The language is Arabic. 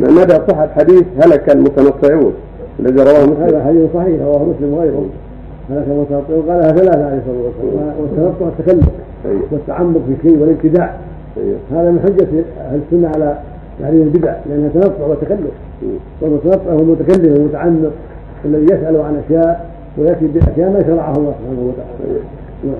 مدى صحة حديث هلك المتنطعون الذي رواه مسلم؟ هذا حديث صحيح رواه مسلم وغيره. هلك المتنطعون قالها ثلاثة عليه الصلاة والسلام. أيوه. والتنطع التكلف أيوه. والتعمق في الشيء والابتداع. أيوه. هذا من حجة أهل السنة على تحريم البدع لأنها تنطع وتكلف والمتنطع هو المتكلم المتعمق الذي يسأل عن أشياء ويأتي بأشياء ما شرعه الله سبحانه وتعالى. نعم.